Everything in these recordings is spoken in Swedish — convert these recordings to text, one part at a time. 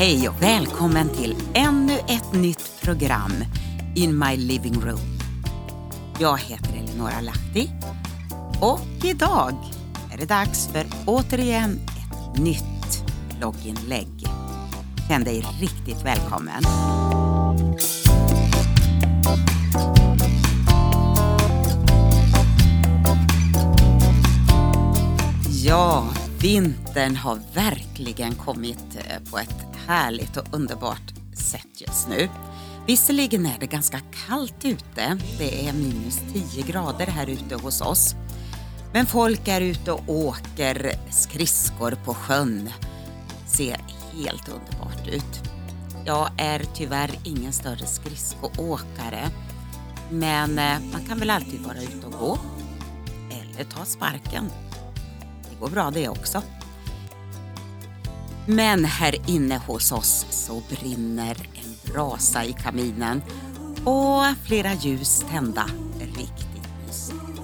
Hej och välkommen till ännu ett nytt program In My Living Room. Jag heter Eleonora Lahti och idag är det dags för återigen ett nytt blogginlägg. Känn dig riktigt välkommen. Ja, vintern har verkligen kommit eh, på ett härligt och underbart sätt just nu. Visserligen är det ganska kallt ute. Det är minus 10 grader här ute hos oss. Men folk är ute och åker skridskor på sjön. Ser helt underbart ut. Jag är tyvärr ingen större skridskoåkare. Men eh, man kan väl alltid vara ute och gå. Eller ta sparken Det går bra det också. Men här inne hos oss så brinner en brasa i kaminen och flera ljus tända. Riktigt mysigt.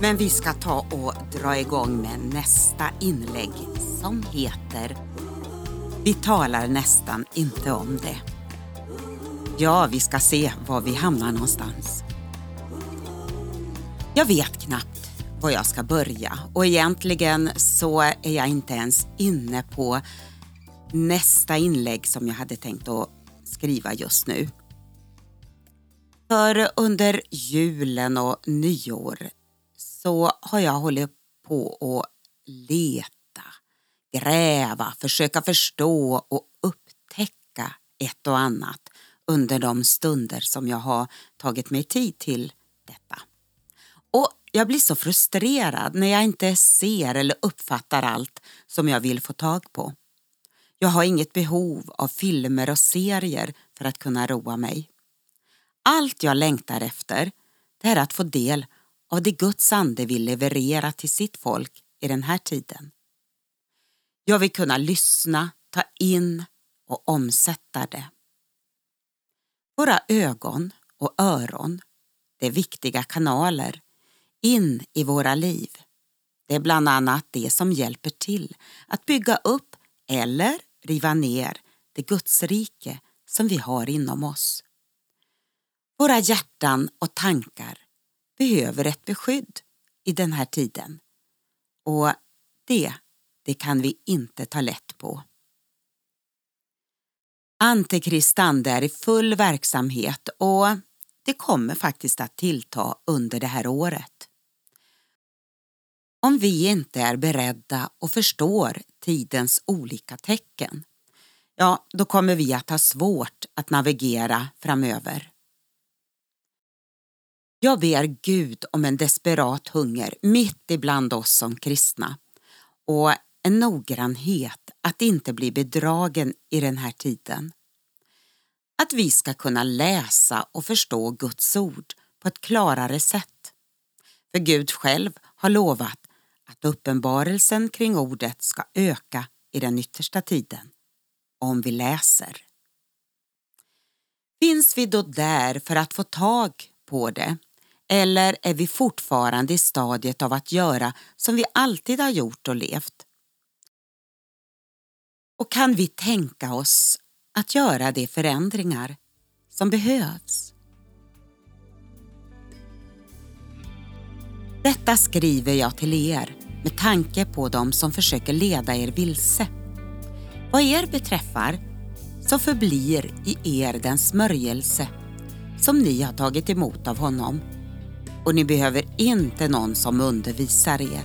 Men vi ska ta och dra igång med nästa inlägg som heter Vi talar nästan inte om det. Ja, vi ska se var vi hamnar någonstans. Jag vet knappt var jag ska börja och egentligen så är jag inte ens inne på nästa inlägg som jag hade tänkt att skriva just nu. För under julen och nyår så har jag hållit på att leta, gräva, försöka förstå och upptäcka ett och annat under de stunder som jag har tagit mig tid till detta. Jag blir så frustrerad när jag inte ser eller uppfattar allt som jag vill få tag på. Jag har inget behov av filmer och serier för att kunna roa mig. Allt jag längtar efter det är att få del av det Guds ande vill leverera till sitt folk i den här tiden. Jag vill kunna lyssna, ta in och omsätta det. Våra ögon och öron, det är viktiga kanaler in i våra liv. Det är bland annat det som hjälper till att bygga upp eller riva ner det Gudsrike som vi har inom oss. Våra hjärtan och tankar behöver ett beskydd i den här tiden och det, det kan vi inte ta lätt på. Antikristande är i full verksamhet och det kommer faktiskt att tillta under det här året. Om vi inte är beredda och förstår tidens olika tecken, ja, då kommer vi att ha svårt att navigera framöver. Jag ber Gud om en desperat hunger mitt ibland oss som kristna och en noggrannhet att inte bli bedragen i den här tiden. Att vi ska kunna läsa och förstå Guds ord på ett klarare sätt. För Gud själv har lovat att uppenbarelsen kring ordet ska öka i den yttersta tiden, om vi läser. Finns vi då där för att få tag på det eller är vi fortfarande i stadiet av att göra som vi alltid har gjort och levt? Och kan vi tänka oss att göra de förändringar som behövs? Detta skriver jag till er med tanke på dem som försöker leda er vilse. Vad er beträffar så förblir i er den smörjelse som ni har tagit emot av honom. Och ni behöver inte någon som undervisar er,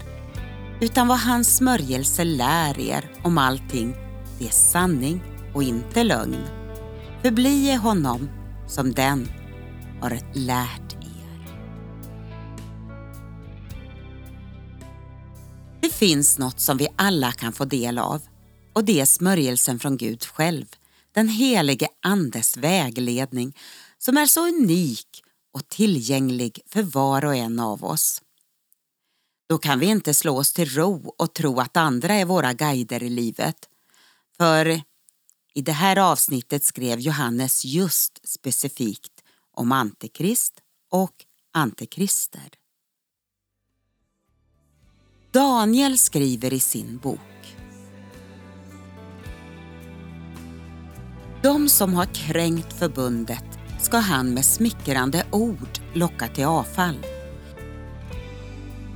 utan vad hans smörjelse lär er om allting, det är sanning och inte lögn. Förbli i honom som den har lärt er. Det finns något som vi alla kan få del av och det är smörjelsen från Gud själv, den helige Andes vägledning som är så unik och tillgänglig för var och en av oss. Då kan vi inte slå oss till ro och tro att andra är våra guider i livet. För i det här avsnittet skrev Johannes just specifikt om Antikrist och antikrister. Daniel skriver i sin bok De som har kränkt förbundet ska han med smickrande ord locka till avfall.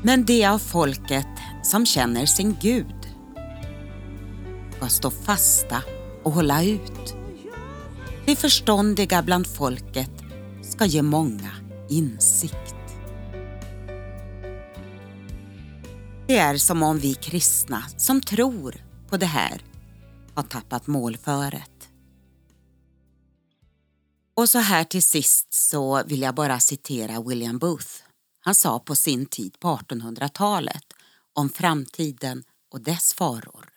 Men det av folket som känner sin Gud ska stå fasta och hålla ut. Det förståndiga bland folket ska ge många insikt. Det är som om vi kristna som tror på det här har tappat målföret. Och så här till sist så vill jag bara citera William Booth. Han sa på sin tid på 1800-talet om framtiden och dess faror.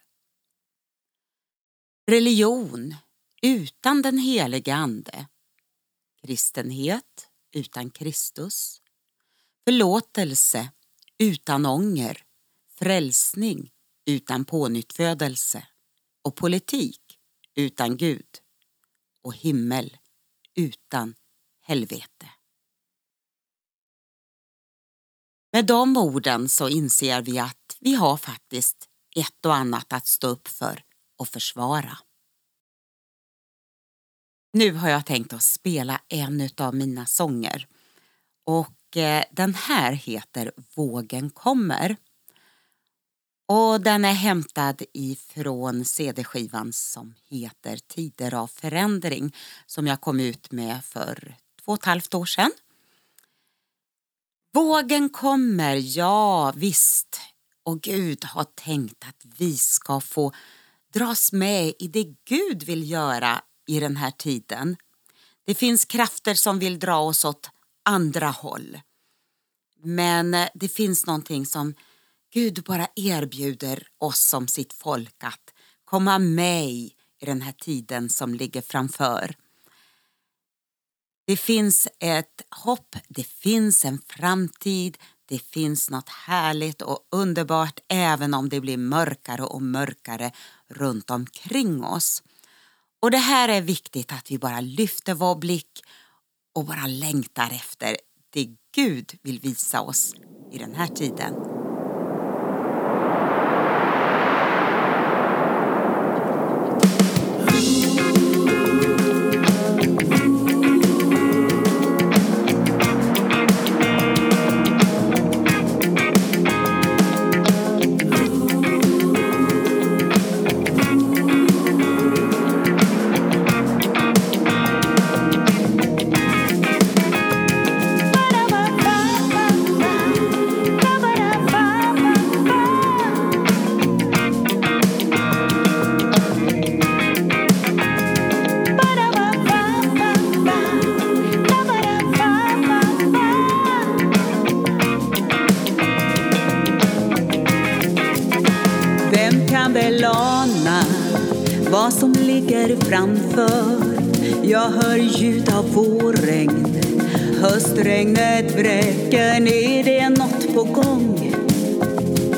Religion utan den helige Ande, kristenhet utan Kristus, förlåtelse utan ånger, frälsning utan pånyttfödelse. Och politik utan Gud. Och himmel utan helvete. Med de orden så inser vi att vi har faktiskt ett och annat att stå upp för och försvara. Nu har jag tänkt att spela en av mina sånger och eh, den här heter Vågen kommer. Och den är hämtad ifrån CD-skivan som heter Tider av förändring som jag kom ut med för två och ett halvt år sedan. Vågen kommer, ja visst. Och Gud har tänkt att vi ska få dras med i det Gud vill göra i den här tiden. Det finns krafter som vill dra oss åt andra håll. Men eh, det finns någonting som Gud bara erbjuder oss som sitt folk att komma med i den här tiden som ligger framför. Det finns ett hopp, det finns en framtid, det finns något härligt och underbart även om det blir mörkare och mörkare runt omkring oss. Och det här är viktigt att vi bara lyfter vår blick och bara längtar efter det Gud vill visa oss i den här tiden. Kan väl ana vad som ligger framför. Jag hör ljud av vårregn. Höstregnet vräker ner, det är nåt på gång.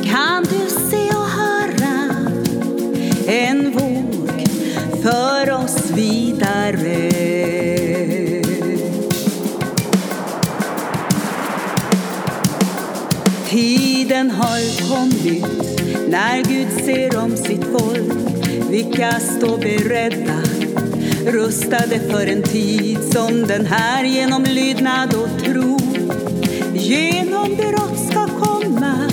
Kan du se och höra en våg för oss vidare? Tiden har kommit när Gud ser om sitt folk vilka står beredda? Rustade för en tid som den här genom lydnad och tro. Genom brott ska komma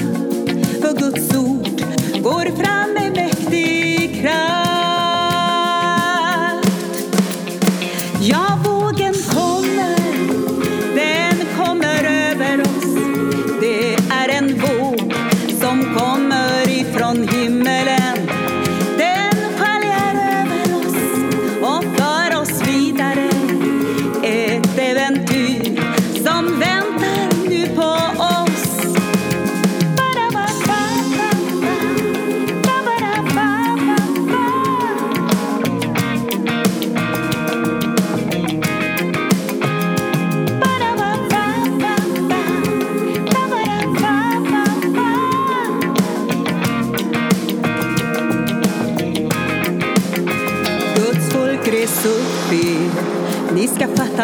för Guds ord går fram med mäktig kraft.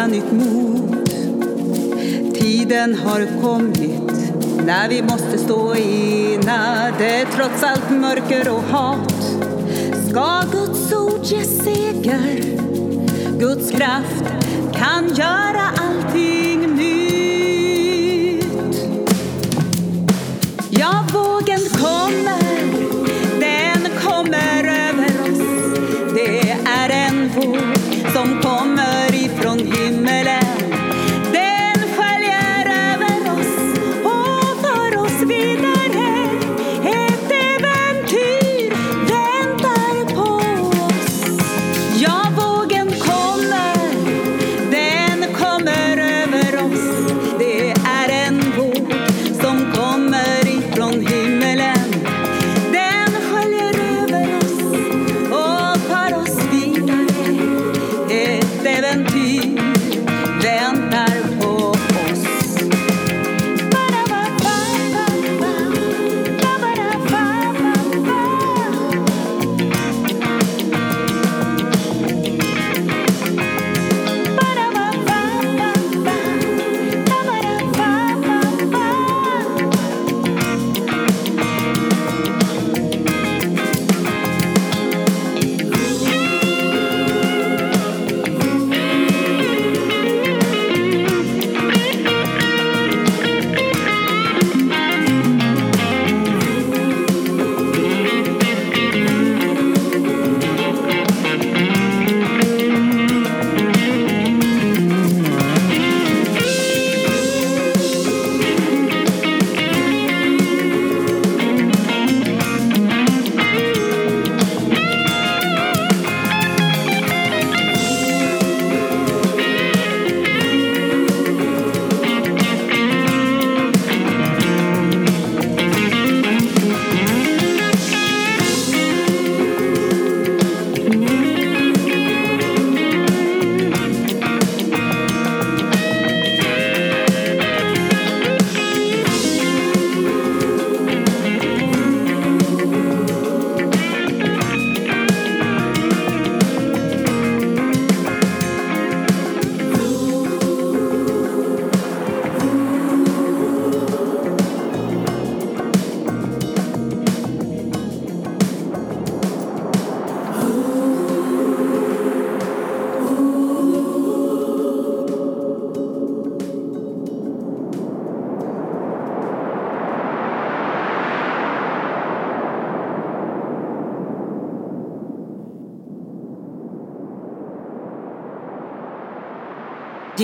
Nytt mod. Tiden har kommit när vi måste stå enade trots allt mörker och hat. Ska Guds ord ge seger Guds kraft kan göra allt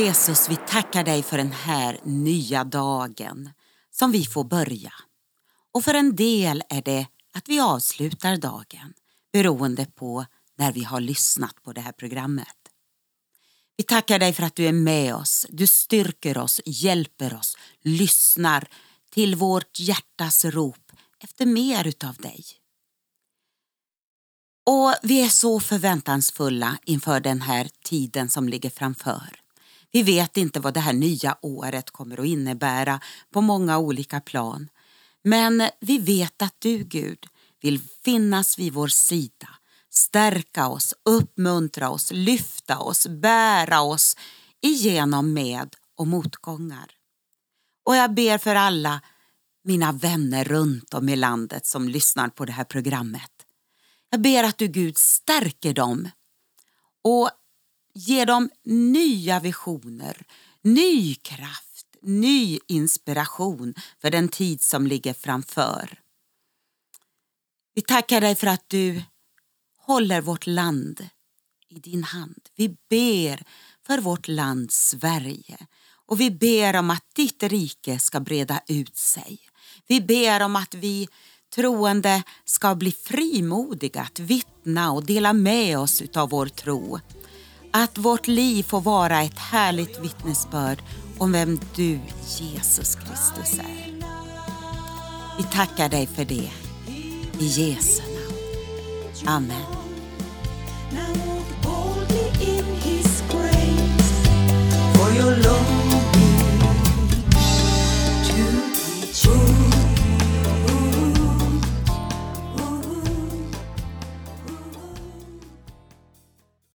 Jesus, vi tackar dig för den här nya dagen som vi får börja. Och för en del är det att vi avslutar dagen beroende på när vi har lyssnat på det här programmet. Vi tackar dig för att du är med oss, du styrker oss, hjälper oss, lyssnar till vårt hjärtas rop efter mer utav dig. Och vi är så förväntansfulla inför den här tiden som ligger framför. Vi vet inte vad det här nya året kommer att innebära på många olika plan. Men vi vet att du, Gud, vill finnas vid vår sida, stärka oss, uppmuntra oss, lyfta oss, bära oss igenom med och motgångar. Och jag ber för alla mina vänner runt om i landet som lyssnar på det här programmet. Jag ber att du Gud stärker dem och Ge dem nya visioner, ny kraft, ny inspiration för den tid som ligger framför. Vi tackar dig för att du håller vårt land i din hand. Vi ber för vårt land Sverige och vi ber om att ditt rike ska breda ut sig. Vi ber om att vi troende ska bli frimodiga att vittna och dela med oss av vår tro. Att vårt liv får vara ett härligt vittnesbörd om vem du, Jesus Kristus, är. Vi tackar dig för det. I Jesu namn. Amen. For your love